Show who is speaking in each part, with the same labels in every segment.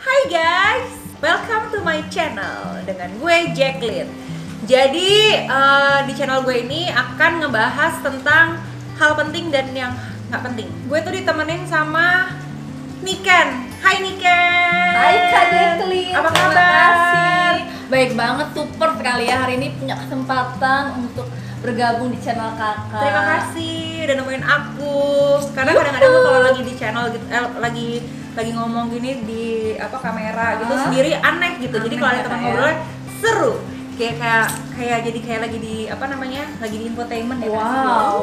Speaker 1: Hai guys, welcome to my channel dengan gue Jacqueline. Jadi eh, di channel gue ini akan ngebahas tentang hal penting dan yang nggak penting. Gue tuh ditemenin sama Niken. Hai Niken.
Speaker 2: Hai Kak Jacqueline,
Speaker 1: Apa
Speaker 2: terima
Speaker 1: kabar?
Speaker 2: kasih. Baik banget, super sekali ya hari ini punya kesempatan untuk bergabung di channel kakak.
Speaker 1: Terima kasih udah nemuin aku. Karena kadang-kadang kalau lagi di channel gitu, eh, lagi lagi ngomong gini di apa kamera gitu
Speaker 2: Ah.
Speaker 1: sendiri aneh gitu. Jadi
Speaker 2: Aneh
Speaker 1: kalau ada
Speaker 2: ya,
Speaker 1: teman
Speaker 2: Kak, ya?
Speaker 1: ngobrol seru. Kayak kayak kayak jadi kayak lagi di apa namanya? Lagi di infotainment ya. kan?
Speaker 2: Wow.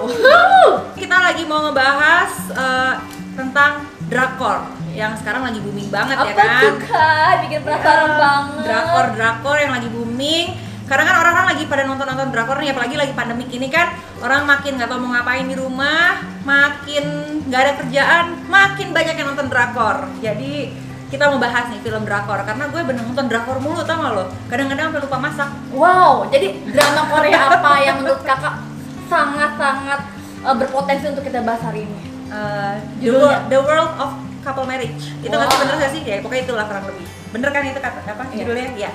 Speaker 1: Kita lagi mau ngebahas eh, tentang drakor yang sekarang lagi booming banget ya
Speaker 2: Apa
Speaker 1: kan.
Speaker 2: tuh kak? Bikin penasaran
Speaker 1: Ya,
Speaker 2: banget.
Speaker 1: Drakor drakor yang lagi booming. Karena kan orang-orang lagi pada nonton-nonton drakor nih, apalagi lagi pandemik ini kan orang makin nggak tahu mau ngapain di rumah, makin nggak ada kerjaan, makin banyak yang nonton drakor. Jadi kita mau bahas nih film drakor karena gue bener nonton drakor mulu tau gak lo? Kadang-kadang sampai lupa masak.
Speaker 2: Wow, jadi drama Korea apa yang menurut kakak sangat-sangat eh, berpotensi untuk kita bahas hari ini?
Speaker 1: The,
Speaker 2: Judulnya?
Speaker 1: world, the World of Couple Marriage. Itu nggak sih
Speaker 2: Wah.
Speaker 1: bener gak sih? Ya pokoknya itulah kurang lebih. Bener kan itu kata apa
Speaker 2: Iya.
Speaker 1: judulnya? Iya.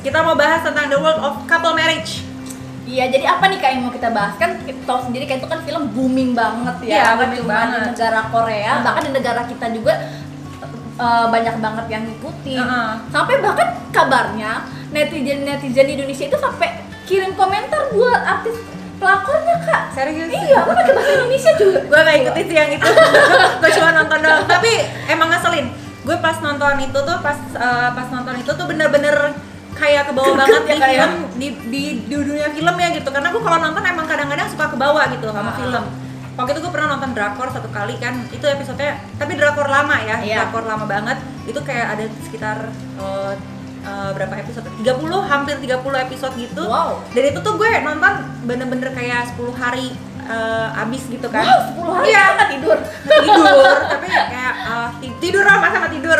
Speaker 1: Kita mau bahas tentang The World of Couple Marriage.
Speaker 2: Iya, jadi apa nih kak yang mau kita bahas? Kan kita tahu sendiri kan itu kan film booming banget ya.
Speaker 1: Iya,
Speaker 2: Nggak
Speaker 1: booming banget.
Speaker 2: di negara Korea,
Speaker 1: Heeh.
Speaker 2: bahkan di negara kita juga eh, banyak banget yang ngikutin.
Speaker 1: Heeh.
Speaker 2: Sampai bahkan kabarnya netizen netizen di Indonesia itu sampai kirim komentar buat artis pelakornya kak.
Speaker 1: Serius?
Speaker 2: Iya, kan pakai bahasa Indonesia juga.
Speaker 1: gue gak ikutin sih yang itu gue cuma nonton doang tapi emang ngeselin gue pas nonton itu tuh pas eh, pas nonton itu tuh bener-bener kayak kebawa banget
Speaker 2: ya,
Speaker 1: di
Speaker 2: kayak.
Speaker 1: film di, di di dunia film ya gitu karena gue kalau nonton emang kadang-kadang suka kebawa gitu sama
Speaker 2: Ah.
Speaker 1: film waktu itu gue pernah nonton drakor satu kali kan itu episodenya tapi drakor lama ya
Speaker 2: Iya.
Speaker 1: drakor lama banget itu kayak ada sekitar eh, eh, berapa episode 30 hampir 30 episode gitu
Speaker 2: Wow.
Speaker 1: dan itu tuh gue nonton bener-bener kayak 10 hari eh, abis gitu kan
Speaker 2: Wow, 10 hari
Speaker 1: Iya.
Speaker 2: kan tidur.
Speaker 1: tidur tapi kayak uh, ti- tidur sama sama tidur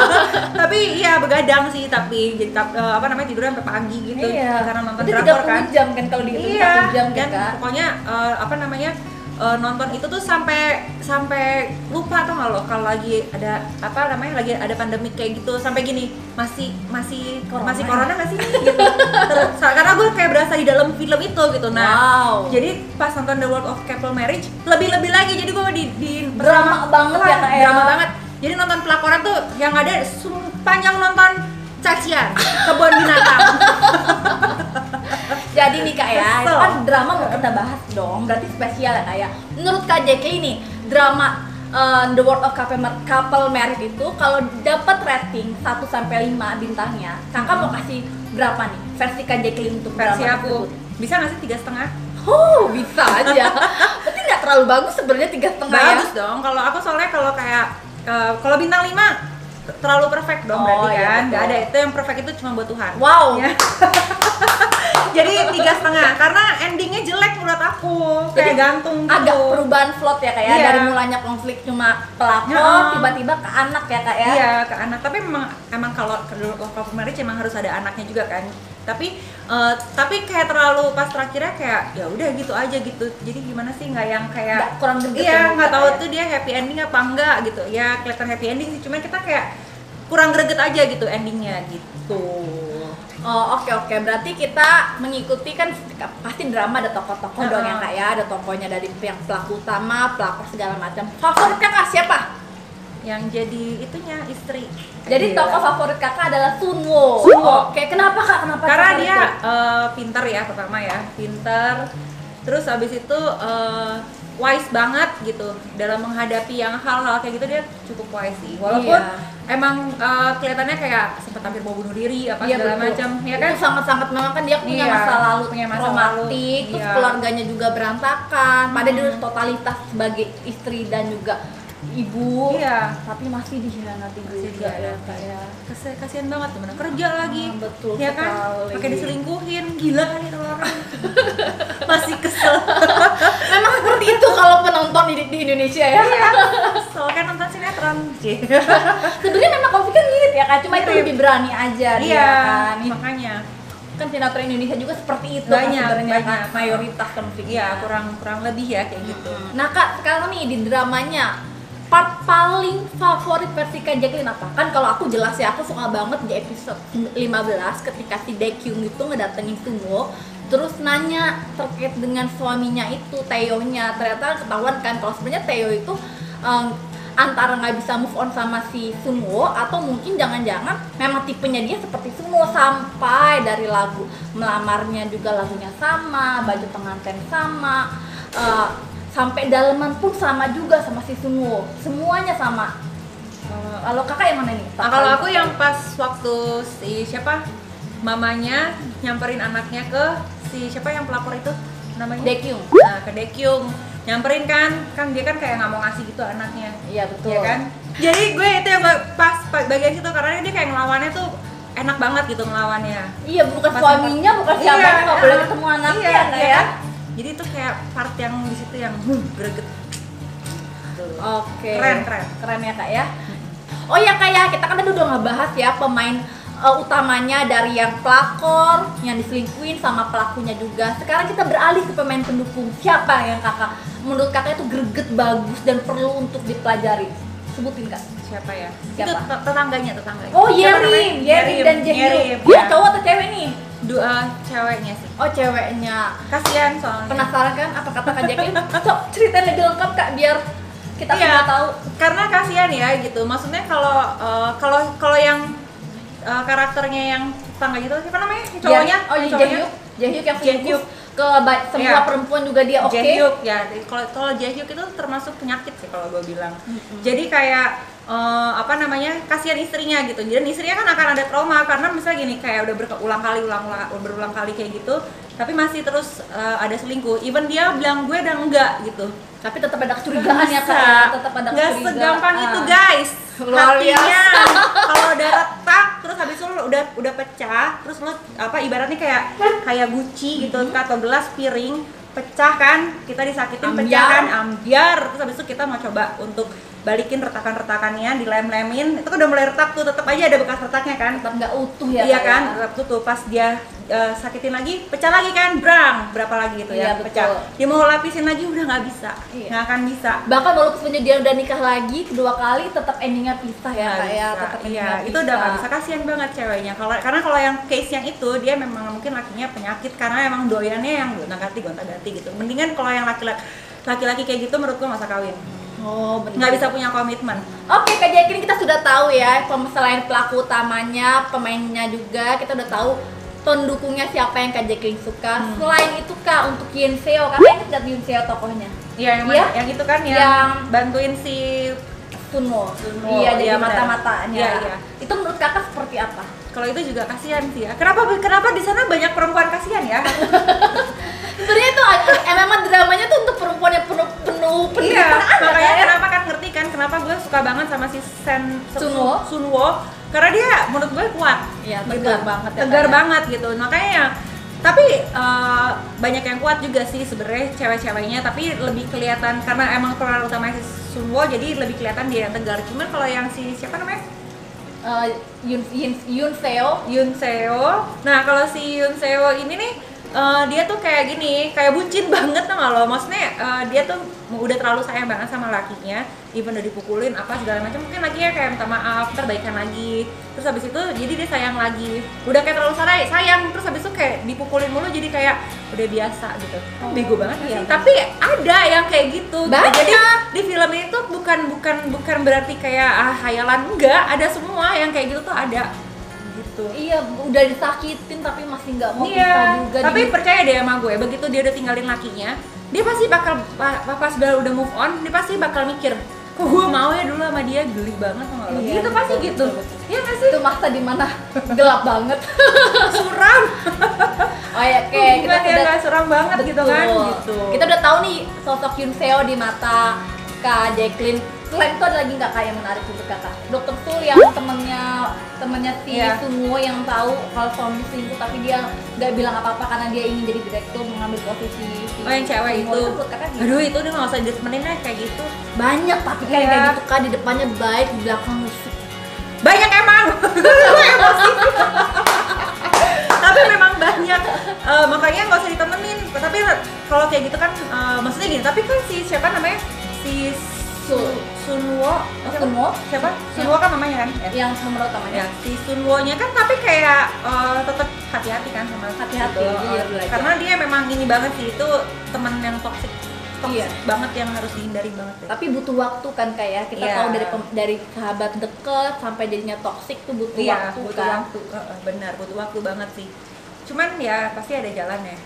Speaker 1: tapi iya begadang sih tapi jadi uh, apa namanya tidurnya sampai pagi gitu
Speaker 2: Iya.
Speaker 1: karena nonton drakor
Speaker 2: 30
Speaker 1: kan
Speaker 2: jam kan kalau dihitung
Speaker 1: iya
Speaker 2: jam kan kak.
Speaker 1: pokoknya uh, apa namanya uh, nonton itu tuh sampai sampai lupa tuh nggak lo kalau lagi ada apa namanya lagi ada pandemi kayak gitu sampai gini masih masih
Speaker 2: Corona.
Speaker 1: masih corona nggak sih gitu Terus, karena gue kayak berasa di dalam film itu gitu nah
Speaker 2: Wow.
Speaker 1: jadi pas nonton The World of Couple Marriage lebih-lebih lagi jadi gue di, di
Speaker 2: Drama banget ya, Kak, ya.
Speaker 1: drama banget jadi nonton pelakoran tuh yang ada sepanjang nonton cacian kebun binatang
Speaker 2: Jadi nih kak ya, itu kan drama mau kita bahas dong, berarti spesial ya kak ya. Menurut kak Jackie ini drama uh, The World of Couple, Marriage itu kalau dapat rating 1 sampai 5 bintangnya, kakak mau kasih berapa nih versi kak Jackie untuk
Speaker 1: versi
Speaker 2: drama
Speaker 1: aku
Speaker 2: tersebut?
Speaker 1: bisa nggak sih tiga setengah
Speaker 2: Oh bisa aja. berarti nggak terlalu bagus sebenarnya tiga setengah ya.
Speaker 1: bagus dong kalau aku soalnya kalau kayak eh, kalau bintang lima terlalu perfect dong
Speaker 2: Oh,
Speaker 1: berarti
Speaker 2: iya,
Speaker 1: kan
Speaker 2: betul.
Speaker 1: nggak ada itu yang perfect itu cuma buat Tuhan
Speaker 2: Wow.
Speaker 1: Ya. tiga setengah karena endingnya jelek menurut aku kayak
Speaker 2: Jadi,
Speaker 1: gantung gitu.
Speaker 2: Agak perubahan plot ya kak ya,
Speaker 1: Iya.
Speaker 2: dari mulanya konflik cuma pelakor,
Speaker 1: Ya.
Speaker 2: tiba-tiba ke anak ya kak ya.
Speaker 1: Iya ke anak, tapi memang emang kalau ke couple marriage emang harus ada anaknya juga kan. Tapi eh, tapi kayak terlalu pas terakhirnya kayak ya udah gitu aja gitu. Jadi gimana sih nggak yang kayak
Speaker 2: Nggak, kurang ya
Speaker 1: Iya nggak tahu
Speaker 2: ya?
Speaker 1: tuh dia happy ending apa enggak gitu. Ya kelihatan happy ending sih, cuman kita kayak kurang greget aja gitu endingnya gitu.
Speaker 2: Oh oke oke berarti kita mengikuti kan pasti drama ada tokoh-tokoh dong
Speaker 1: Heeh.
Speaker 2: yang kayak ada tokohnya dari yang pelaku utama pelakor segala macam favorit kakak siapa
Speaker 1: Yang jadi itunya istri.
Speaker 2: jadi
Speaker 1: Gila.
Speaker 2: tokoh favorit kakak adalah Sunwo
Speaker 1: Sunwo.
Speaker 2: oke kenapa kak kenapa
Speaker 1: karena dia eh, pinter ya pertama ya pinter terus habis itu eh, wise banget gitu dalam menghadapi yang hal-hal kayak gitu dia cukup wise sih walaupun
Speaker 2: Iya.
Speaker 1: emang eh, kelihatannya kayak sempat hampir mau bunuh diri apa
Speaker 2: Iya,
Speaker 1: segala macam ya kan
Speaker 2: sangat-sangat memang kan dia punya
Speaker 1: Iya,
Speaker 2: masa lalu
Speaker 1: punya masa
Speaker 2: traumatik,
Speaker 1: lalu,
Speaker 2: terus
Speaker 1: iya.
Speaker 2: keluarganya juga berantakan. Padahal dia
Speaker 1: Hmm.
Speaker 2: udah totalitas sebagai istri dan juga ibu,
Speaker 1: iya
Speaker 2: tapi masih dikhianati juga ya kak ya.
Speaker 1: Kasihan banget gimana kerja lagi
Speaker 2: Ah, betul
Speaker 1: ya kan pakai diselingkuhin gila kan itu orang masih kesel
Speaker 2: Memang seperti itu kalau penonton di, di Indonesia ya.
Speaker 1: iya kesel kan nonton sinetron sih
Speaker 2: Sebenarnya memang konfliknya mirip ya kak, cuma itu
Speaker 1: Mirip.
Speaker 2: lebih berani aja dia
Speaker 1: iya
Speaker 2: kan.
Speaker 1: makanya
Speaker 2: Kan sinetron Indonesia juga seperti itu
Speaker 1: Banyak,
Speaker 2: kan
Speaker 1: banyak.
Speaker 2: kan, mayoritas konfliknya.
Speaker 1: Iya kurang kurang lebih ya kayak gitu.
Speaker 2: Nah kak, sekarang nih di dramanya part paling favorit versi Kak Jacqueline apa? Kan kalau aku jelas ya, aku suka banget di episode 15 ketika si Daekyung itu ngedatengin Sunwo terus nanya terkait dengan suaminya itu Theo-nya ternyata ketahuan kan kalau sebenarnya Theo itu em, antara nggak bisa move on sama si Sunwo atau mungkin jangan-jangan memang tipenya dia seperti Sunwo sampai dari lagu melamarnya juga lagunya sama baju pengantin sama eh, sampai daleman pun sama juga sama si Sunwo. Semuanya sama. Eh, kalau kakak yang mana nih?
Speaker 1: Nah, kalau aku yang pas waktu si siapa? Mamanya nyamperin anaknya ke si siapa yang pelapor itu namanya?
Speaker 2: Daekyung.
Speaker 1: nah ke Daekyung nyamperin kan? Kan dia kan kayak nggak mau ngasih gitu anaknya.
Speaker 2: Iya betul.
Speaker 1: ya kan? Jadi gue itu yang gak- pas pa- bagian situ karena dia kayak ngelawannya tuh enak banget gitu ngelawannya.
Speaker 2: Iya bukan
Speaker 1: Pas
Speaker 2: suaminya, bukan
Speaker 1: Iya,
Speaker 2: siapa nggak boleh ketemu anaknya
Speaker 1: iya,
Speaker 2: nah
Speaker 1: iya
Speaker 2: ya.
Speaker 1: Jadi itu kayak part yang di situ yang huh, greget.
Speaker 2: Oke.
Speaker 1: Keren, keren.
Speaker 2: Keren ya kak ya. Oh ya kak ya, kita kan tadi udah ngebahas ya pemain uh, utamanya dari yang pelakor, yang diselingkuhin sama pelakunya juga. Sekarang kita beralih ke pemain pendukung. Siapa yang kakak menurut kakak itu greget bagus dan perlu untuk dipelajari? Sebutin kak.
Speaker 1: siapa ya
Speaker 2: Siapa?
Speaker 1: itu te- tetangganya tetangganya
Speaker 2: Oh Yerim,
Speaker 1: namanya?
Speaker 2: Yerim dan
Speaker 1: Yerim,
Speaker 2: Jaehyuk.
Speaker 1: ya.
Speaker 2: Dia cowok atau cewek nih?
Speaker 1: Dua ceweknya sih
Speaker 2: Oh ceweknya.
Speaker 1: kasihan soalnya
Speaker 2: Penasaran kan apa kata Kak Jacqueline? Sok ceritain lebih lengkap kak biar kita
Speaker 1: Iya.
Speaker 2: tahu.
Speaker 1: karena kasihan ya gitu maksudnya kalau eh, kalau kalau yang eh, karakternya yang tetangga gitu siapa namanya cowoknya
Speaker 2: oh iya
Speaker 1: cowoknya?
Speaker 2: Jaehyuk Jaehyuk yang
Speaker 1: Jaehyuk.
Speaker 2: Ke semua
Speaker 1: Iya.
Speaker 2: perempuan juga dia oke?
Speaker 1: Jaehyuk ya. Kalau kalau Jaehyuk itu termasuk penyakit sih kalau gue bilang. Jadi kayak eh, apa namanya kasihan istrinya gitu. Dan istrinya kan akan ada trauma karena misalnya gini kayak udah berulang kali ulang ulang berulang kali kayak gitu tapi masih terus eh, ada selingkuh. Even dia bilang gue udah enggak gitu.
Speaker 2: Tapi tetap ada kecurigaan ya kak ya, tetap ada
Speaker 1: nggak
Speaker 2: kecurigaan.
Speaker 1: segampang
Speaker 2: Ah.
Speaker 1: itu guys
Speaker 2: Luar
Speaker 1: hatinya. kalau udah retak terus habis itu lo udah udah pecah terus lo apa ibaratnya kayak kayak guci gitu
Speaker 2: Mm-hmm.
Speaker 1: atau gelas piring pecah kan? Kita disakitin pecah kan? Ambiar. Terus habis itu kita mau coba untuk balikin retakan-retakannya dilem-lemin. Itu kan udah mulai retak tuh tetap aja ada bekas retaknya kan.
Speaker 2: Tetap nggak utuh ya
Speaker 1: iya kan
Speaker 2: ya?
Speaker 1: tetap tuh tuh pas dia eh, sakitin lagi pecah lagi kan brang berapa lagi gitu
Speaker 2: Iya,
Speaker 1: ya pecah.
Speaker 2: betul.
Speaker 1: dia mau lapisin lagi udah nggak bisa
Speaker 2: Iya.
Speaker 1: nggak akan bisa.
Speaker 2: Bahkan walaupun sebenarnya dia udah nikah lagi kedua kali tetap endingnya pisah ya ya.
Speaker 1: bisa.
Speaker 2: tetap
Speaker 1: iya itu udah nggak bisa. kasihan banget ceweknya. Kalau karena kalau yang case yang itu dia memang mungkin lakinya penyakit karena emang doyannya yang gonta ganti gonta ganti gitu. Mendingan kalau yang laki-laki laki-laki kayak gitu menurut gua masa kawin
Speaker 2: oh benar
Speaker 1: nggak bisa punya komitmen
Speaker 2: Oke Kak Jacqueline kita sudah tahu ya selain pelaku utamanya, pemainnya juga kita udah tahu pendukungnya siapa yang Kak Jacqueline suka.
Speaker 1: Hmm.
Speaker 2: Selain itu Kak untuk Yin Seo, Kakak ingat gak Yin Seo tokohnya?
Speaker 1: Iya yang,
Speaker 2: Iya.
Speaker 1: yang itu kan yang,
Speaker 2: Yang-
Speaker 1: bantuin si
Speaker 2: Sunwo.
Speaker 1: Sunwo,
Speaker 2: Iya jadi
Speaker 1: iya,
Speaker 2: mata-matanya.
Speaker 1: Iya, iya.
Speaker 2: Itu menurut Kakak seperti apa?
Speaker 1: Kalau itu juga kasihan sih ya kenapa kenapa di sana banyak perempuan kasihan ya
Speaker 2: Sebenarnya itu memang dramanya tuh untuk perempuan yang penuh penuh penuh
Speaker 1: iya
Speaker 2: ada,
Speaker 1: makanya
Speaker 2: ya?
Speaker 1: kenapa kan ngerti kan kenapa gue suka banget sama si Sen
Speaker 2: Sunwo.
Speaker 1: Sunwo karena dia menurut gue kuat
Speaker 2: Iya,
Speaker 1: gitu.
Speaker 2: tegar banget ya,
Speaker 1: tegar
Speaker 2: ya.
Speaker 1: banget gitu makanya ya tapi eh, banyak yang kuat juga sih sebenarnya cewek-ceweknya tapi lebih kelihatan karena emang peran utama si Sunwo jadi lebih kelihatan dia yang tegar cuman kalau yang si siapa namanya
Speaker 2: Eh, Yun Yun Yun Seo
Speaker 1: Yun Seo. Nah kalau si Yun Seo ini nih eh, dia tuh kayak gini, kayak bucin banget tau gak lo? Maksudnya eh, dia tuh udah terlalu sayang banget sama lakinya, even udah dipukulin apa segala macam. Mungkin lakinya kayak minta maaf, ntar baikan lagi. Terus habis itu jadi dia sayang lagi. Udah kayak terlalu sayang, sayang. Terus habis itu kayak dipukulin mulu jadi kayak udah biasa gitu.
Speaker 2: Oh,
Speaker 1: Bego banget
Speaker 2: iya,
Speaker 1: sih.
Speaker 2: bener.
Speaker 1: Tapi ada yang kayak gitu. gitu. Jadi di film ini tuh bukan bukan bukan berarti kayak ah hayalan enggak, ada semua yang kayak gitu tuh ada gitu.
Speaker 2: Iya, udah disakitin tapi masih nggak mau pisah
Speaker 1: Iya,
Speaker 2: juga.
Speaker 1: tapi
Speaker 2: di-
Speaker 1: percaya deh sama gue, begitu dia udah tinggalin lakinya, dia pasti bakal pa- pa- pas udah udah move on, dia pasti bakal mikir, kok gue mau ya dulu sama dia geli banget sama lo.
Speaker 2: Iya,
Speaker 1: gitu pasti
Speaker 2: betul,
Speaker 1: gitu. Iya nggak sih?
Speaker 2: itu masa di mana gelap banget
Speaker 1: Suram.
Speaker 2: oh ya oke kita
Speaker 1: ya
Speaker 2: sudah
Speaker 1: suram banget gitu kan? Gitu.
Speaker 2: kita udah tahu nih sosok Yun Seo di mata Kak Jacqueline selain itu ada lagi nggak kak yang menarik untuk kakak Dokter Sul yang temennya temennya si
Speaker 1: Iya.
Speaker 2: Sunwo yang tahu kalau suami selingkuh tapi dia nggak bilang apa apa karena dia ingin jadi direktur mengambil posisi si
Speaker 1: Oh yang cewek itu.
Speaker 2: kakak gimana?
Speaker 1: Aduh itu udah nggak usah ditemenin lah kayak gitu.
Speaker 2: banyak tapi kayak
Speaker 1: Iya.
Speaker 2: kayak gitu kak di depannya baik di belakang musuh
Speaker 1: Banyak emang. Emosi. Tapi memang banyak. Eh, makanya nggak usah ditemenin. Tapi kalau kayak gitu kan, eh, maksudnya gini. Tapi kan si siapa namanya? Si
Speaker 2: Sul.
Speaker 1: Su Sunwo siapa?
Speaker 2: Sunwo?
Speaker 1: siapa Sunwo kan namanya kan ya.
Speaker 2: yang nomor utamanya
Speaker 1: ya si Sunwo-nya kan tapi kayak eh, tetap hati-hati kan sama
Speaker 2: Hati-hati,
Speaker 1: gitu.
Speaker 2: dia belajar.
Speaker 1: karena dia memang ini banget sih itu teman yang toxic toxic
Speaker 2: Iya.
Speaker 1: banget yang harus dihindari banget ya.
Speaker 2: tapi butuh waktu kan kayak kita
Speaker 1: Iya.
Speaker 2: tahu dari dari sahabat deket sampai jadinya toksik tuh butuh
Speaker 1: iya
Speaker 2: waktu
Speaker 1: butuh
Speaker 2: kan
Speaker 1: waktu eh, benar butuh waktu banget sih cuman ya pasti ada jalannya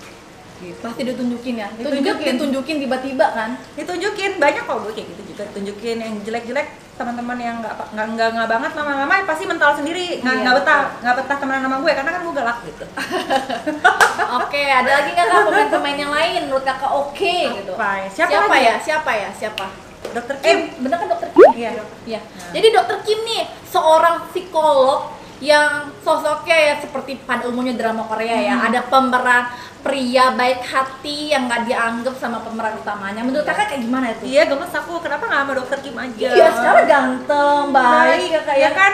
Speaker 1: gitu.
Speaker 2: pasti ditunjukin ya. Itu juga
Speaker 1: Ditunjukin.
Speaker 2: ditunjukin tiba-tiba kan?
Speaker 1: Ditunjukin. Banyak kok gue kayak gitu juga. Tunjukin yang jelek-jelek teman-teman yang nggak nggak nggak nggak banget lama-lama pasti mental sendiri. Nggak
Speaker 2: Iya,
Speaker 1: betah. Nggak betah temenan sama gue karena kan gue galak gitu.
Speaker 2: Oke ada lagi nggak kak? Pemain-pemain yang lain menurut kakak oke gitu.
Speaker 1: Apa ya? Siapa
Speaker 2: siapa
Speaker 1: lagi?
Speaker 2: ya? siapa ya? Siapa?
Speaker 1: Dokter
Speaker 2: eh
Speaker 1: Kim.
Speaker 2: bener kan dokter Kim?
Speaker 1: Iya.
Speaker 2: Iya.
Speaker 1: Nah.
Speaker 2: Jadi dokter Kim nih seorang psikolog yang sosoknya ya seperti pada umumnya drama Korea ya.
Speaker 1: Hmm.
Speaker 2: Ada pemeran pria baik hati yang nggak dianggap sama pemeran utamanya. Menurut kakak kayak gimana itu?
Speaker 1: iya gemes aku. Kenapa nggak sama dokter Kim aja?
Speaker 2: Iya, sekarang ganteng, baik, ya
Speaker 1: ya
Speaker 2: kayak
Speaker 1: kan?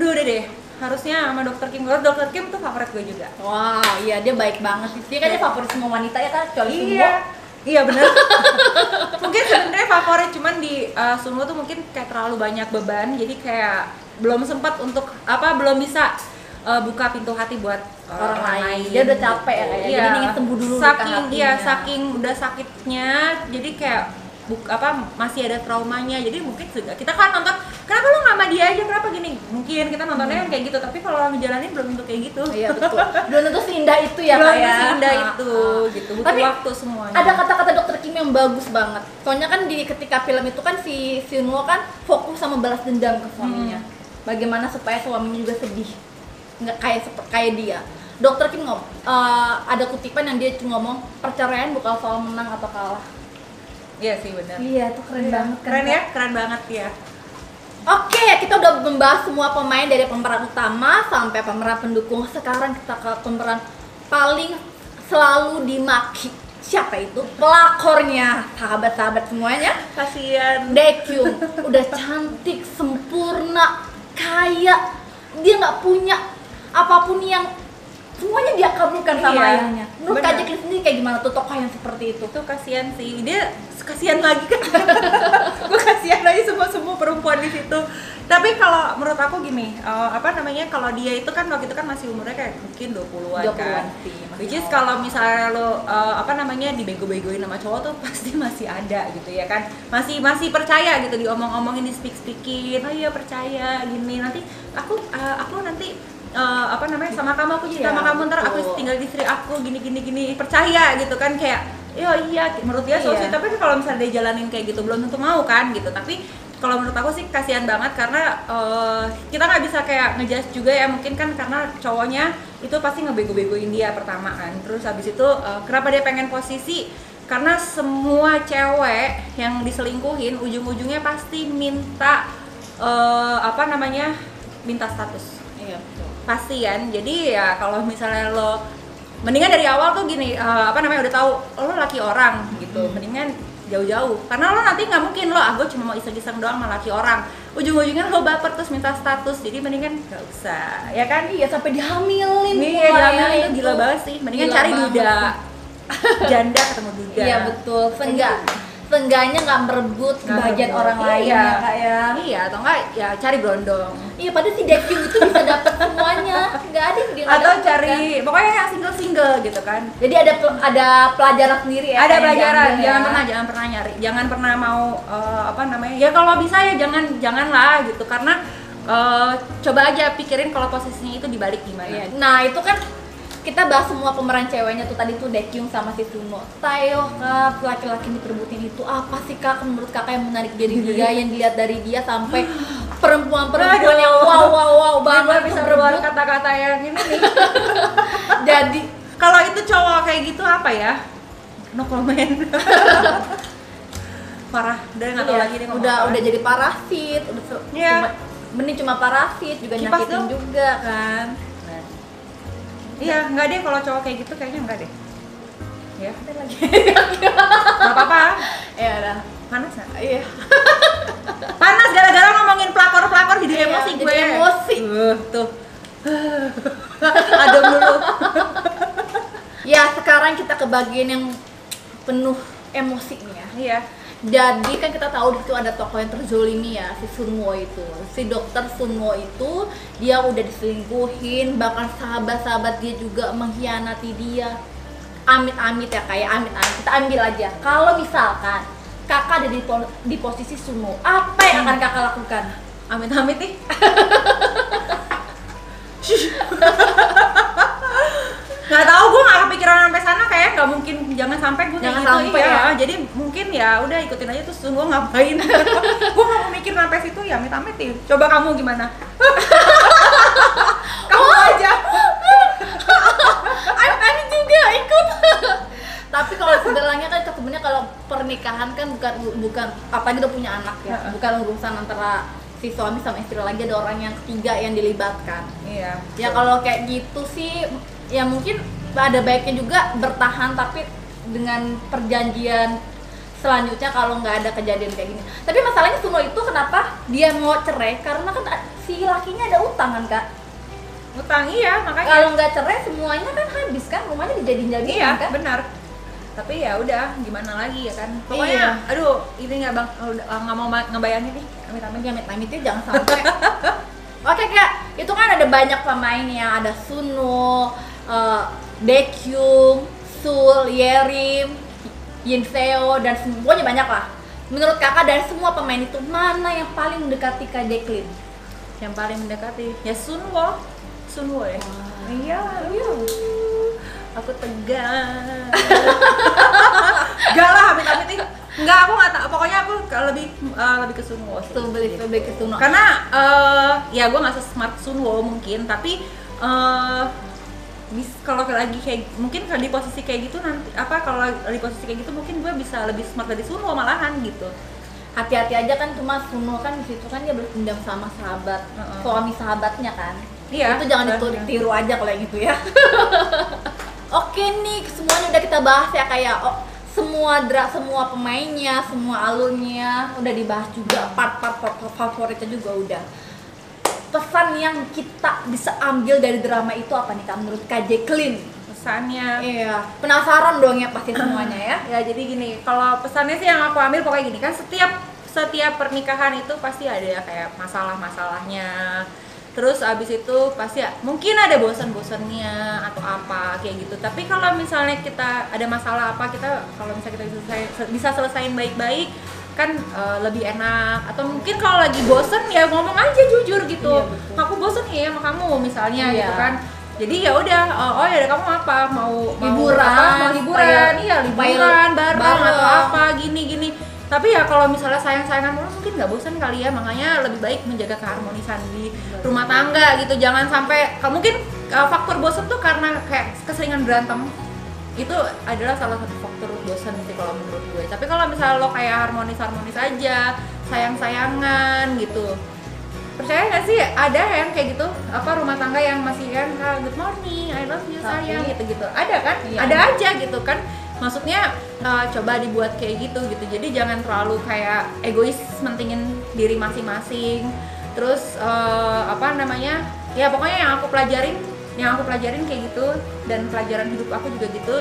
Speaker 1: Duh udah deh. Harusnya sama dokter Kim. Karena dokter Kim tuh favorit gue juga.
Speaker 2: Wow, iya dia baik banget sih. Dia kayaknya favorit semua wanita ya kan, kecuali
Speaker 1: iya. Iya bener. Mungkin sebenarnya favorit cuman di uh, Sunwoo tuh mungkin kayak terlalu banyak beban. Jadi kayak belum sempat untuk apa belum bisa uh, buka pintu hati buat uh,
Speaker 2: Orang lain. Dia udah capek ya, kayak.
Speaker 1: Iya.
Speaker 2: Jadi ingin sembuh dulu luka
Speaker 1: saking iya
Speaker 2: hatinya.
Speaker 1: saking udah sakitnya jadi kayak buk, apa masih ada traumanya jadi mungkin juga kita kan nonton kenapa lu nggak sama dia aja kenapa gini mungkin kita nontonnya kan kayak gitu tapi kalau ngejalanin belum tentu kayak gitu
Speaker 2: Iya betul. Belum tentu seindah itu ya
Speaker 1: belum
Speaker 2: ya.
Speaker 1: seindah
Speaker 2: Ah,
Speaker 1: itu
Speaker 2: ah.
Speaker 1: gitu butuh
Speaker 2: Tapi
Speaker 1: waktu semuanya
Speaker 2: ada kata-kata dokter Kim yang bagus banget. Soalnya kan di ketika film itu kan si Sunwo kan fokus sama balas dendam ke suaminya.
Speaker 1: Hmm.
Speaker 2: Bagaimana supaya suaminya juga sedih, nggak kayak kayak dia. Dokter Kim ngomong, eh, ada kutipan yang dia cuma ngomong perceraian bukan soal menang atau kalah.
Speaker 1: iya sih benar
Speaker 2: Iya, itu keren banget. kan,
Speaker 1: keren
Speaker 2: Kak?
Speaker 1: ya keren banget ya
Speaker 2: Oke, kita udah membahas semua pemain dari pemeran utama sampai pemeran pendukung. Sekarang kita ke pemeran paling selalu dimaki. Siapa itu? Pelakornya, sahabat-sahabat semuanya.
Speaker 1: kasihan
Speaker 2: Daekyung udah cantik, sempurna, kaya. Dia nggak punya apa pun yang semuanya dia kabulkan sama
Speaker 1: Iya,
Speaker 2: ayahnya. Menurut. Kak Jacqueline sendiri kayak gimana tuh tokoh yang seperti itu?
Speaker 1: itu kasihan sih dia kasihan lagi kan gue kasihan lagi semua semua perempuan di situ tapi kalau menurut aku gini eh, apa namanya kalau dia itu kan waktu itu kan masih umurnya kayak mungkin 20-an
Speaker 2: 20-an
Speaker 1: kan. which is kalau misalnya lo eh, apa namanya dibego-begoin sama cowok tuh pasti masih ada gitu ya kan. Masih masih percaya gitu diomong-omongin di speak speakin oh iya percaya gini. Nanti aku eh, aku nanti eh, apa namanya sama kamu aku jadi
Speaker 2: Iya,
Speaker 1: sama kamu ntar aku tinggal di istri aku gini gini gini percaya gitu kan kayak iya iya menurut dia so
Speaker 2: Iya.
Speaker 1: tapi kalau misalnya dia jalanin kayak gitu belum tentu mau kan gitu. Tapi kalau menurut aku sih kasihan banget karena eh, kita nggak bisa kayak ngejudge juga ya mungkin kan karena cowoknya itu pasti ngebego-begoin dia pertama kan. Terus habis itu eh, kenapa dia pengen posisi? Karena semua cewek yang diselingkuhin ujung-ujungnya pasti minta eh, apa namanya minta status.
Speaker 2: Iya, betul.
Speaker 1: pasti kan? Jadi ya kalau misalnya lo mendingan dari awal tuh gini eh, apa namanya udah tahu oh, lo laki orang gitu. Mendingan jauh-jauh. Karena lo nanti nggak mungkin lo ah gue cuma mau iseng-iseng doang sama laki orang. Ujung-ujungnya lo baper terus minta status jadi mendingan gak usah. Ya kan?
Speaker 2: Iya, sampai dihamilin.
Speaker 1: ini
Speaker 2: pula
Speaker 1: ya,
Speaker 2: ya,
Speaker 1: itu gila banget sih. Mendingan
Speaker 2: Gila
Speaker 1: cari
Speaker 2: banget.
Speaker 1: Duda janda ketemu duda.
Speaker 2: Iya betul. Seenggak, seenggaknya nggak merebut kebahagiaan
Speaker 1: merebut.
Speaker 2: orang lain
Speaker 1: Iya.
Speaker 2: ya kak ya.
Speaker 1: iya atau enggak ya cari berondong
Speaker 2: Iya, padahal si Daekyung itu bisa dapat semuanya. Nggak ada yang dia
Speaker 1: atau
Speaker 2: dapet,
Speaker 1: cari
Speaker 2: kan.
Speaker 1: pokoknya yang single-single gitu kan
Speaker 2: Jadi ada ada pelajaran sendiri ya.
Speaker 1: ada pelajaran
Speaker 2: diambil
Speaker 1: jangan
Speaker 2: ya.
Speaker 1: pernah jangan pernah nyari jangan pernah mau eh, apa namanya ya kalau bisa ya jangan janganlah gitu karena eh, coba aja pikirin kalau posisinya itu dibalik gimana
Speaker 2: Iya. Nah itu kan kita bahas semua pemeran ceweknya tuh tadi tuh Daekyung sama si Suno. Tayo kak laki-laki diperbutin itu apa sih kak? Menurut kakak yang menarik dari dia yang dilihat dari dia sampai perempuan-perempuan yang wow wow wow banget
Speaker 1: bisa keluar kata-kata yang ini nih.
Speaker 2: Jadi
Speaker 1: kalau itu cowok kayak gitu apa ya? No comment. Parah. Udah nggak tahu
Speaker 2: Iya,
Speaker 1: lagi deh
Speaker 2: udah
Speaker 1: apa.
Speaker 2: udah jadi parasit. Udah
Speaker 1: Iya.
Speaker 2: cuma mending cuma parasit juga
Speaker 1: Kipas
Speaker 2: nyakitin
Speaker 1: dong.
Speaker 2: juga kan
Speaker 1: iya nggak. deh kalau cowok kayak gitu kayaknya enggak deh. Ya
Speaker 2: Ada lagi.
Speaker 1: Nggak apa-apa.
Speaker 2: Ya udah.
Speaker 1: Panas nggak?
Speaker 2: Iya.
Speaker 1: Panas gara-gara ngomongin pelakor pelakor jadi
Speaker 2: Iya,
Speaker 1: emosi
Speaker 2: jadi
Speaker 1: gue.
Speaker 2: emosi.
Speaker 1: Uh, tuh. Adem dulu.
Speaker 2: Ya sekarang kita ke bagian yang penuh emosi nih ya
Speaker 1: iya
Speaker 2: Jadi kan kita tahu di situ ada tokoh yang terzolimi ya, si Sunwo itu. Si dokter Sunwo itu dia udah diselingkuhin, bahkan sahabat-sahabat dia juga mengkhianati dia. Amit-amit ya kayak amit-amit. Kita ambil aja. Kalau misalkan kakak ada di, po- di posisi Sunwo, apa yang akan kakak lakukan?
Speaker 1: Amit-amit nih. nggak tahu gue nggak kepikiran sampai sana kayak nggak mungkin. Jangan sampai gue
Speaker 2: Jangan
Speaker 1: gitu.
Speaker 2: sampai
Speaker 1: iya.
Speaker 2: ya.
Speaker 1: jadi mungkin ya udah ikutin aja terus gue ngapain? Gue nggak mau mikir sampai situ ya amit amit nih coba kamu gimana? Kamu aja.
Speaker 2: Amit-amit juga ikut. Tapi kalau sebenarnya kan sebenarnya kalau pernikahan kan bukan bukan apa udah punya anak ya, bukan urusan antara si suami sama istri lagi ada orang yang ketiga yang dilibatkan.
Speaker 1: iya.
Speaker 2: Ya kalau kayak gitu sih ya mungkin ada baiknya juga bertahan tapi dengan perjanjian selanjutnya kalau nggak ada kejadian kayak gini. Tapi masalahnya semua itu kenapa dia mau cerai? Karena kan si lakinya ada utang kan kak.
Speaker 1: utang iya makanya.
Speaker 2: Kalau nggak cerai semuanya kan habis kan? Rumahnya dijadiin jadian
Speaker 1: iya
Speaker 2: kan.
Speaker 1: benar. Tapi ya udah gimana lagi ya kan?
Speaker 2: Iya.
Speaker 1: pokoknya aduh ini nggak bang. Udah nggak mau ma- ngebayangin nih. Amit amit
Speaker 2: amit amitnya jangan sampai. Oke kak. Itu kan ada banyak pemain ya. Ada Suno uh, Baekhyun Sul Yerim Yin Seo dan semuanya banyak lah. Menurut kakak dari semua pemain itu mana yang paling mendekati kak Jacqueline
Speaker 1: yang paling mendekati? Ya Sunwo Sunwo ya? Iya iya. Aku tegang. Gak lah amit amit nih Enggak aku nggak tahu. Pokoknya aku lebih eh, lebih ke Sunwo.
Speaker 2: Tuh beli beli ke Suno
Speaker 1: karena eh, ya gue nggak smart Sunwo mungkin tapi eh bis kalau lagi kayak mungkin kalau di posisi kayak gitu nanti apa kalau di posisi kayak gitu mungkin gue bisa lebih smart dari Sunwo malahan gitu.
Speaker 2: Hati-hati aja kan cuma Suno kan di situ kan dia berpendam sama sahabat
Speaker 1: Heeh.
Speaker 2: suami sahabatnya kan.
Speaker 1: Iya,
Speaker 2: itu jangan ditiru aja kalau yang gitu ya. Oke nih semuanya udah kita bahas ya kayak oh, semua dra semua pemainnya semua alurnya udah dibahas juga part-part fa- favoritnya juga udah pesan yang kita bisa ambil dari drama itu apa nih kak? Menurut Kak Jacqueline?
Speaker 1: pesannya?
Speaker 2: Iya, penasaran dong ya pasti semuanya ya.
Speaker 1: ya jadi gini kalau pesannya sih yang aku ambil pokoknya gini kan setiap setiap pernikahan itu pasti ada ya kayak masalah-masalahnya. Terus abis itu pasti ya, mungkin ada bosan-bosannya atau apa kayak gitu. Tapi kalau misalnya kita ada masalah apa kita kalau misalnya kita bisa selesai- bisa selesaiin baik-baik kan eh, lebih enak. Atau mungkin kalau lagi bosen ya ngomong aja jujur gitu.
Speaker 2: Iya, betul.
Speaker 1: aku bosen ya sama kamu misalnya
Speaker 2: Iya.
Speaker 1: gitu kan. Jadi ya udah oh, oh ya udah kamu apa? Mau mau
Speaker 2: Liburan,
Speaker 1: apa? mau liburan. iya liburan bareng,
Speaker 2: bareng.
Speaker 1: atau apa gini gini. Tapi ya kalau misalnya sayang-sayangan mulu mungkin nggak bosan kali ya. Makanya lebih baik menjaga keharmonisan di rumah tangga gitu. Jangan sampai mungkin uh, faktor bosan tuh karena kayak keseringan berantem itu adalah salah satu faktor bosan sih kalau menurut gue. Tapi kalau misalnya lo kayak harmonis harmonis aja sayang sayangan gitu. Percaya nggak sih ada yang kayak gitu? Apa rumah tangga yang masih kan "Ah, good morning I love you sayang gitu gitu ada kan?
Speaker 2: Iya.
Speaker 1: ada aja gitu kan. Maksudnya uh, coba dibuat kayak gitu gitu. Jadi jangan terlalu kayak egois mentingin diri masing-masing. Terus uh, apa namanya? Ya pokoknya yang aku pelajarin yang aku pelajarin kayak gitu dan pelajaran hidup aku juga gitu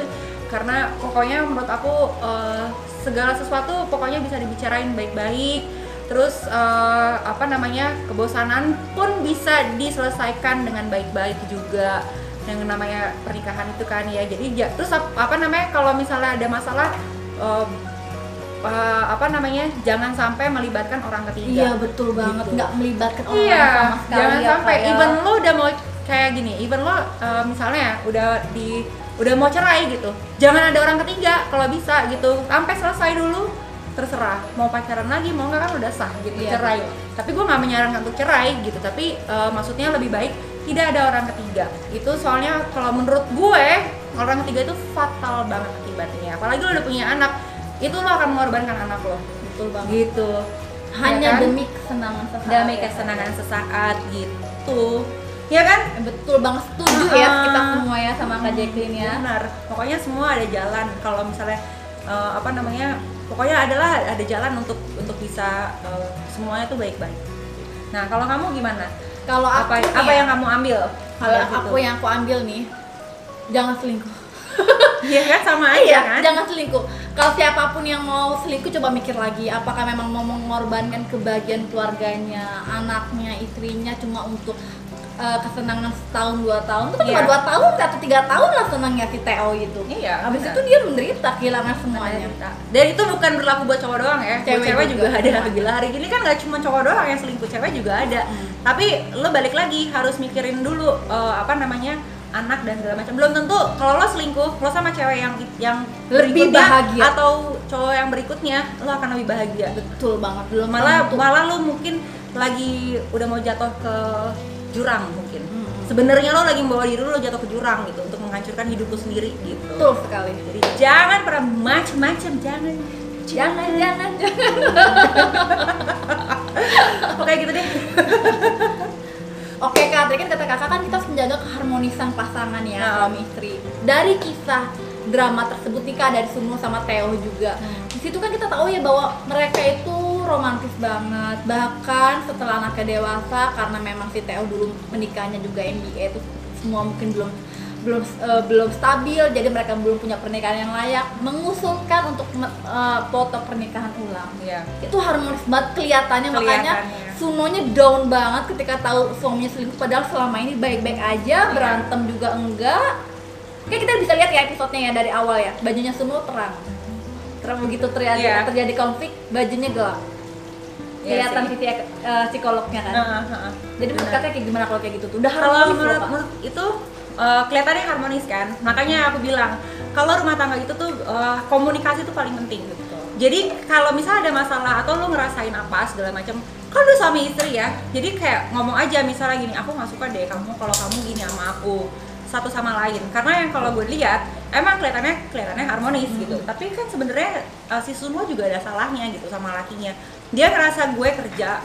Speaker 1: karena pokoknya menurut aku uh, segala sesuatu pokoknya bisa dibicarain baik-baik terus eh, apa namanya kebosanan pun bisa diselesaikan dengan baik-baik juga yang namanya pernikahan itu kan ya jadi ja- terus ap- apa namanya kalau misalnya ada masalah eh, apa namanya jangan sampai melibatkan orang ketiga
Speaker 2: Iya betul banget,
Speaker 1: Gitu.
Speaker 2: nggak melibatkan orang
Speaker 1: iya
Speaker 2: sama sekali.
Speaker 1: jangan
Speaker 2: ya,
Speaker 1: sampai
Speaker 2: kayak-
Speaker 1: even lo udah mau kayak gini even lo eh, misalnya udah di udah mau cerai gitu jangan ada orang ketiga kalau bisa gitu sampai selesai dulu terserah mau pacaran lagi mau nggak kan udah sah gitu
Speaker 2: Iya,
Speaker 1: cerai
Speaker 2: betul.
Speaker 1: tapi gue nggak menyarankan untuk cerai gitu tapi eh, maksudnya lebih baik tidak ada orang ketiga itu soalnya kalau menurut gue orang ketiga itu fatal banget akibatnya apalagi lo udah punya anak itu lo akan mengorbankan anak lo
Speaker 2: betul banget.
Speaker 1: gitu
Speaker 2: Hanya
Speaker 1: Ya kan?
Speaker 2: demi kesenangan sesaat.
Speaker 1: demi
Speaker 2: ya.
Speaker 1: kesenangan sesaat gitu ya kan
Speaker 2: Eh, Betul banget setuju ya
Speaker 1: Ah.
Speaker 2: kita semua ya sama Kak Jacqueline ya.
Speaker 1: benar pokoknya semua ada jalan kalau misalnya eh, apa namanya pokoknya adalah ada jalan untuk untuk bisa eh, semuanya tuh baik-baik nah kalau kamu gimana
Speaker 2: Kalau aku
Speaker 1: apa
Speaker 2: nih
Speaker 1: apa
Speaker 2: ya,
Speaker 1: yang kamu ambil
Speaker 2: kalau aku yang aku ambil nih jangan selingkuh.
Speaker 1: Iya kan sama aja
Speaker 2: iya,
Speaker 1: kan?
Speaker 2: jangan selingkuh. Kalau siapa pun yang mau selingkuh coba mikir lagi, apakah memang mau mengorbankan kebahagiaan keluarganya, anaknya, istrinya cuma untuk uh, kesenangan setahun dua tahun itu kan cuma
Speaker 1: Iya.
Speaker 2: dua tahun atau tiga tahun lah senangnya si Theo itu.
Speaker 1: Iya,
Speaker 2: Habis
Speaker 1: benar.
Speaker 2: itu dia menderita kehilangan semuanya.
Speaker 1: Dan itu bukan berlaku buat cowok doang ya,
Speaker 2: Cewek
Speaker 1: buat cewek juga,
Speaker 2: juga.
Speaker 1: ada. Gila hari gini kan nggak cuma cowok doang yang selingkuh, cewek juga ada.
Speaker 2: Hmm.
Speaker 1: Tapi lo balik lagi harus mikirin dulu eh, apa namanya anak dan segala macam. Belum tentu kalau lo selingkuh, lo sama cewek yang yang
Speaker 2: Lebih bahagia.
Speaker 1: atau cowok yang berikutnya, lo akan lebih bahagia.
Speaker 2: Betul banget. Belum
Speaker 1: Malah
Speaker 2: tentu.
Speaker 1: malah lo mungkin lagi udah mau jatuh ke jurang mungkin.
Speaker 2: Hmm.
Speaker 1: Sebenarnya lo lagi membawa diri lo jatuh ke jurang gitu untuk menghancurkan hidup lo sendiri gitu.
Speaker 2: betul sekali.
Speaker 1: Jadi jangan pernah macem-macem, jangan.
Speaker 2: Jangan jangan jangan.
Speaker 1: Oke gitu deh.
Speaker 2: Oke kak, tadi kan kata kakak kan kita harus menjaga keharmonisan pasangan ya
Speaker 1: Nah.
Speaker 2: suami istri. Dari kisah drama tersebut Tika dari Sumo sama Theo juga.
Speaker 1: Hmm.
Speaker 2: Di situ kan kita tahu ya bahwa mereka itu romantis banget. Bahkan setelah anaknya dewasa karena memang si Theo dulu menikahnya juga MBA itu semua mungkin belum belum eh, belum stabil jadi mereka belum punya pernikahan yang layak mengusulkan untuk eh, foto pernikahan ulang
Speaker 1: Iya.
Speaker 2: itu harmonis banget kelihatannya makanya. Sunonya down banget ketika tahu suaminya selingkuh padahal selama ini baik-baik aja
Speaker 1: Iya.
Speaker 2: berantem juga enggak kayak kita bisa lihat ya episodenya ya dari awal ya bajunya Suno terang terang begitu terjadi
Speaker 1: Iya.
Speaker 2: terjadi konflik bajunya gelap kelihatan
Speaker 1: sih.
Speaker 2: sisi eh, psikolognya kan.
Speaker 1: Heeh, heeh.
Speaker 2: jadi menurut
Speaker 1: Benar.
Speaker 2: kakak kayak gimana kalau kayak gitu tuh? Udah
Speaker 1: kalau
Speaker 2: harmonis loh,
Speaker 1: menurut, menurut itu eh, kelihatannya harmonis kan? Makanya aku bilang kalau rumah tangga itu tuh eh, komunikasi itu paling penting jadi kalau misalnya ada masalah atau lo ngerasain apa segala macam kan udah suami istri ya. Jadi kayak ngomong aja misalnya gini aku nggak suka deh kamu kalau kamu gini sama aku satu sama lain. Karena yang kalau gue lihat emang kelihatannya kelihatannya harmonis gitu. Tapi kan sebenarnya eh, si Sunwo juga ada salahnya gitu sama lakinya dia ngerasa gue kerja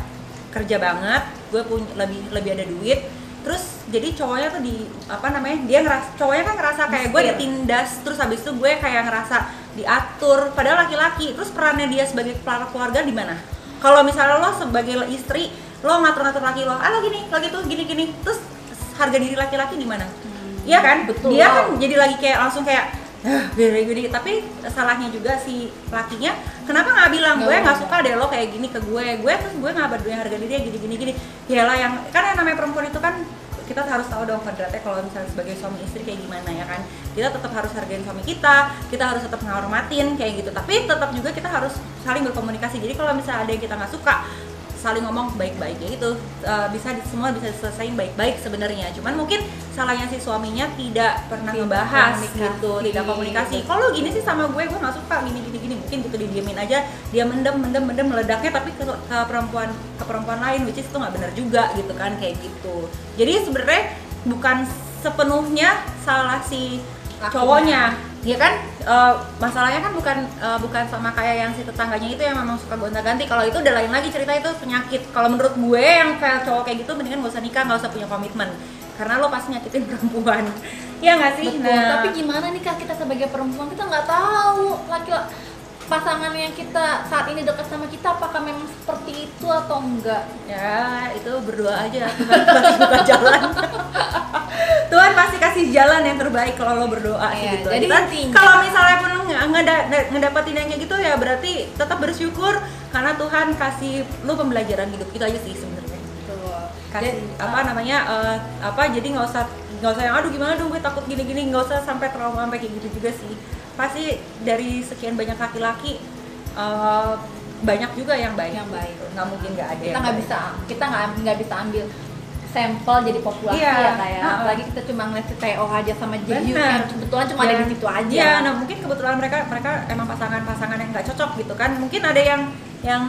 Speaker 1: kerja banget gue punya lebih lebih ada duit. Terus jadi cowoknya tuh di apa namanya dia ngeras cowoknya kan ngerasa kayak gue ditindas terus habis itu gue kayak ngerasa diatur. Padahal laki-laki terus perannya dia sebagai kepala keluarga di mana? Kalau misalnya lo sebagai istri lo ngatur-ngatur laki lo ah lo gini lo gitu gini gini. Terus harga diri laki-laki di mana? Iya kan?
Speaker 2: Betul.
Speaker 1: dia kan jadi lagi kayak langsung kayak gini gini. Tapi salahnya juga si lakinya kenapa nggak bilang gue nggak suka deh lo kayak gini ke gue. Gue terus gue nggak berdua harga diri gini gini gini. Ya lah yang kan yang namanya perempuan itu kan kita harus tahu dong kodratnya kalau misalnya sebagai suami istri kayak gimana ya kan. Kita tetap harus hargain suami kita kita harus tetap menghormatin kayak gitu. Tapi tetap juga kita harus saling berkomunikasi. Jadi kalau misalnya ada yang kita nggak suka saling ngomong baik-baik ya itu eh, bisa semua bisa diselesaikan baik-baik sebenarnya. Cuman mungkin salahnya si suaminya tidak pernah
Speaker 2: Tidak
Speaker 1: ngebahas gitu tidak komunikasi. kalau gini sih sama gue gue nggak suka gini gini gini. Mungkin gitu didiemin aja. Dia mendem mendem mendem meledaknya tapi ke, ke perempuan ke perempuan lain which is itu nggak benar juga gitu kan kayak gitu. Jadi sebenarnya bukan sepenuhnya salah si cowoknya ya kan? Eh, masalahnya kan bukan eh, bukan sama kayak yang si tetangganya itu yang memang suka gonta-ganti. Kalau itu udah lain lagi cerita itu penyakit. Kalau menurut gue yang kayak cowok kayak gitu mendingan gak usah nikah gak usah punya komitmen. Karena lo pasti nyakitin perempuan. Ya nggak sih?
Speaker 2: Betul, tapi gimana nih kak? Kita sebagai perempuan kita nggak tahu. Laki pasangan yang kita saat ini dekat sama kita apakah memang seperti itu atau enggak?
Speaker 1: Ya itu berdoa aja. Tuhan pasti buka jalan. Tuhan pasti kasih jalan yang terbaik kalau lo berdoa
Speaker 2: Iya,
Speaker 1: gitu.
Speaker 2: jadi
Speaker 1: kalau misalnya pun lo nggak ngeda- ngedapetin yang kayak gitu ya berarti tetap bersyukur karena Tuhan kasih lo pembelajaran hidup itu aja sih sebenarnya. Kasih apa namanya eh, apa jadi nggak usah nggak usah yang aduh gimana dong gue takut gini gini nggak usah sampai trauma sampai kayak gitu juga sih pasti dari sekian banyak laki-laki eh, banyak juga yang baik
Speaker 2: Yang baik.
Speaker 1: nggak mungkin nggak ada
Speaker 2: kita nggak bisa kita nggak nggak bisa ambil sampel jadi populasi
Speaker 1: Iya.
Speaker 2: ya kayak
Speaker 1: Ha-ha.
Speaker 2: apalagi kita cuma ngeliat si Theo aja sama
Speaker 1: Benar.
Speaker 2: yang kebetulan cuma ada
Speaker 1: Ya.
Speaker 2: di situ aja
Speaker 1: Iya, nah mungkin kebetulan mereka mereka emang pasangan-pasangan yang nggak cocok gitu kan. Mungkin ada yang yang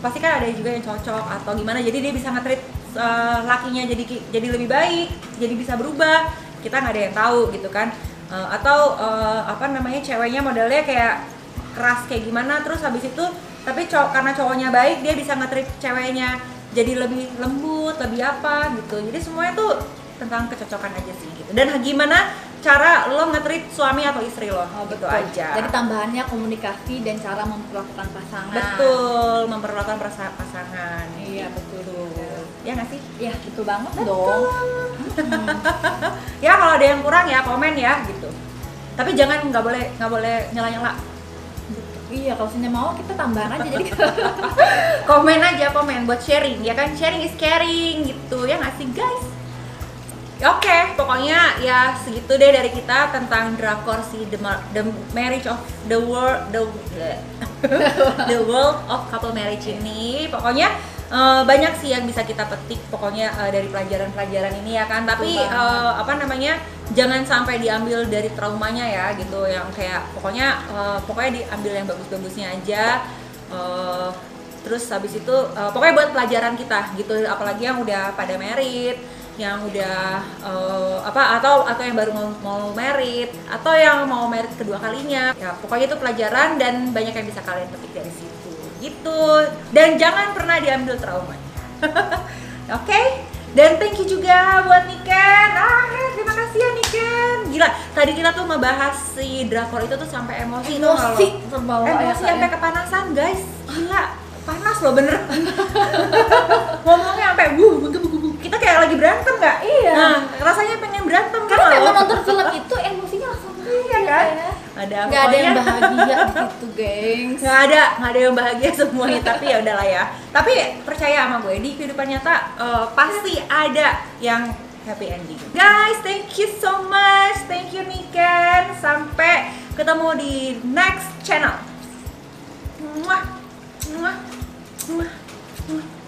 Speaker 1: pasti kan ada juga yang cocok atau gimana. Jadi dia bisa nge-treat uh, lakinya jadi jadi lebih baik, jadi bisa berubah. Kita nggak ada yang tahu gitu kan. Uh, atau uh, apa namanya ceweknya modelnya kayak keras kayak gimana terus habis itu tapi cowok karena cowoknya baik dia bisa nge-treat ceweknya jadi lebih lembut, lebih apa gitu. Jadi semuanya tuh tentang kecocokan aja sih gitu. Dan gimana cara lo nge-treat suami atau istri lo
Speaker 2: Oh,
Speaker 1: gitu
Speaker 2: betul.
Speaker 1: aja.
Speaker 2: Jadi tambahannya komunikasi dan cara memperlakukan pasangan.
Speaker 1: betul memperlakukan pasangan.
Speaker 2: Iya betul.
Speaker 1: Gitu. Ya nggak sih?
Speaker 2: Ya betul banget dong. Hmm.
Speaker 1: Ya kalau ada yang kurang ya komen ya gitu. tapi jangan nggak boleh nggak boleh nyala nyala
Speaker 2: Iya, kalau misalnya mau kita tambahan aja jadi
Speaker 1: komen aja komen buat sharing ya kan sharing is caring gitu ya nggak sih guys Oke, pokoknya ya segitu deh dari kita tentang drakor si The, Mar- the Marriage of the World the The World of Couple Marriage ini. Pokoknya eh, banyak sih yang bisa kita petik pokoknya eh, dari pelajaran-pelajaran ini ya kan. Tapi eh, apa namanya? Jangan sampai diambil dari traumanya ya gitu yang kayak pokoknya eh, pokoknya diambil yang bagus-bagusnya aja. Eh, terus habis itu eh, pokoknya buat pelajaran kita gitu apalagi yang udah pada merit yang udah eh, apa atau atau yang baru mau, mau merit atau yang mau merit kedua kalinya ya pokoknya itu pelajaran dan banyak yang bisa kalian petik dari situ gitu. Dan jangan pernah diambil trauma oke? Dan thank you juga buat Niken. Ah terima kasih ya Niken. Gila tadi kita tuh ngebahas si drakor itu tuh sampai emosi kalau-
Speaker 2: emosi. terbawa ya
Speaker 1: emosi sampai kepanasan guys. Gila panas loh bener. Ngomongnya sampai wuh kita kayak lagi berantem nggak?
Speaker 2: Iya.
Speaker 1: nah rasanya pengen berantem
Speaker 2: Karena
Speaker 1: kan
Speaker 2: memang
Speaker 1: lo.
Speaker 2: nonton film itu emosinya langsung
Speaker 1: Iya kan?
Speaker 2: ya.
Speaker 1: ada
Speaker 2: Nggak ada yang bahagia di situ, gengs.
Speaker 1: nggak ada nggak ada yang bahagia semuanya tapi ya udahlah ya tapi percaya sama gue di kehidupan nyata eh, pasti ada yang happy ending guys thank you so much thank you Niken sampai ketemu di next channel Muah. Muah. Muah. Muah.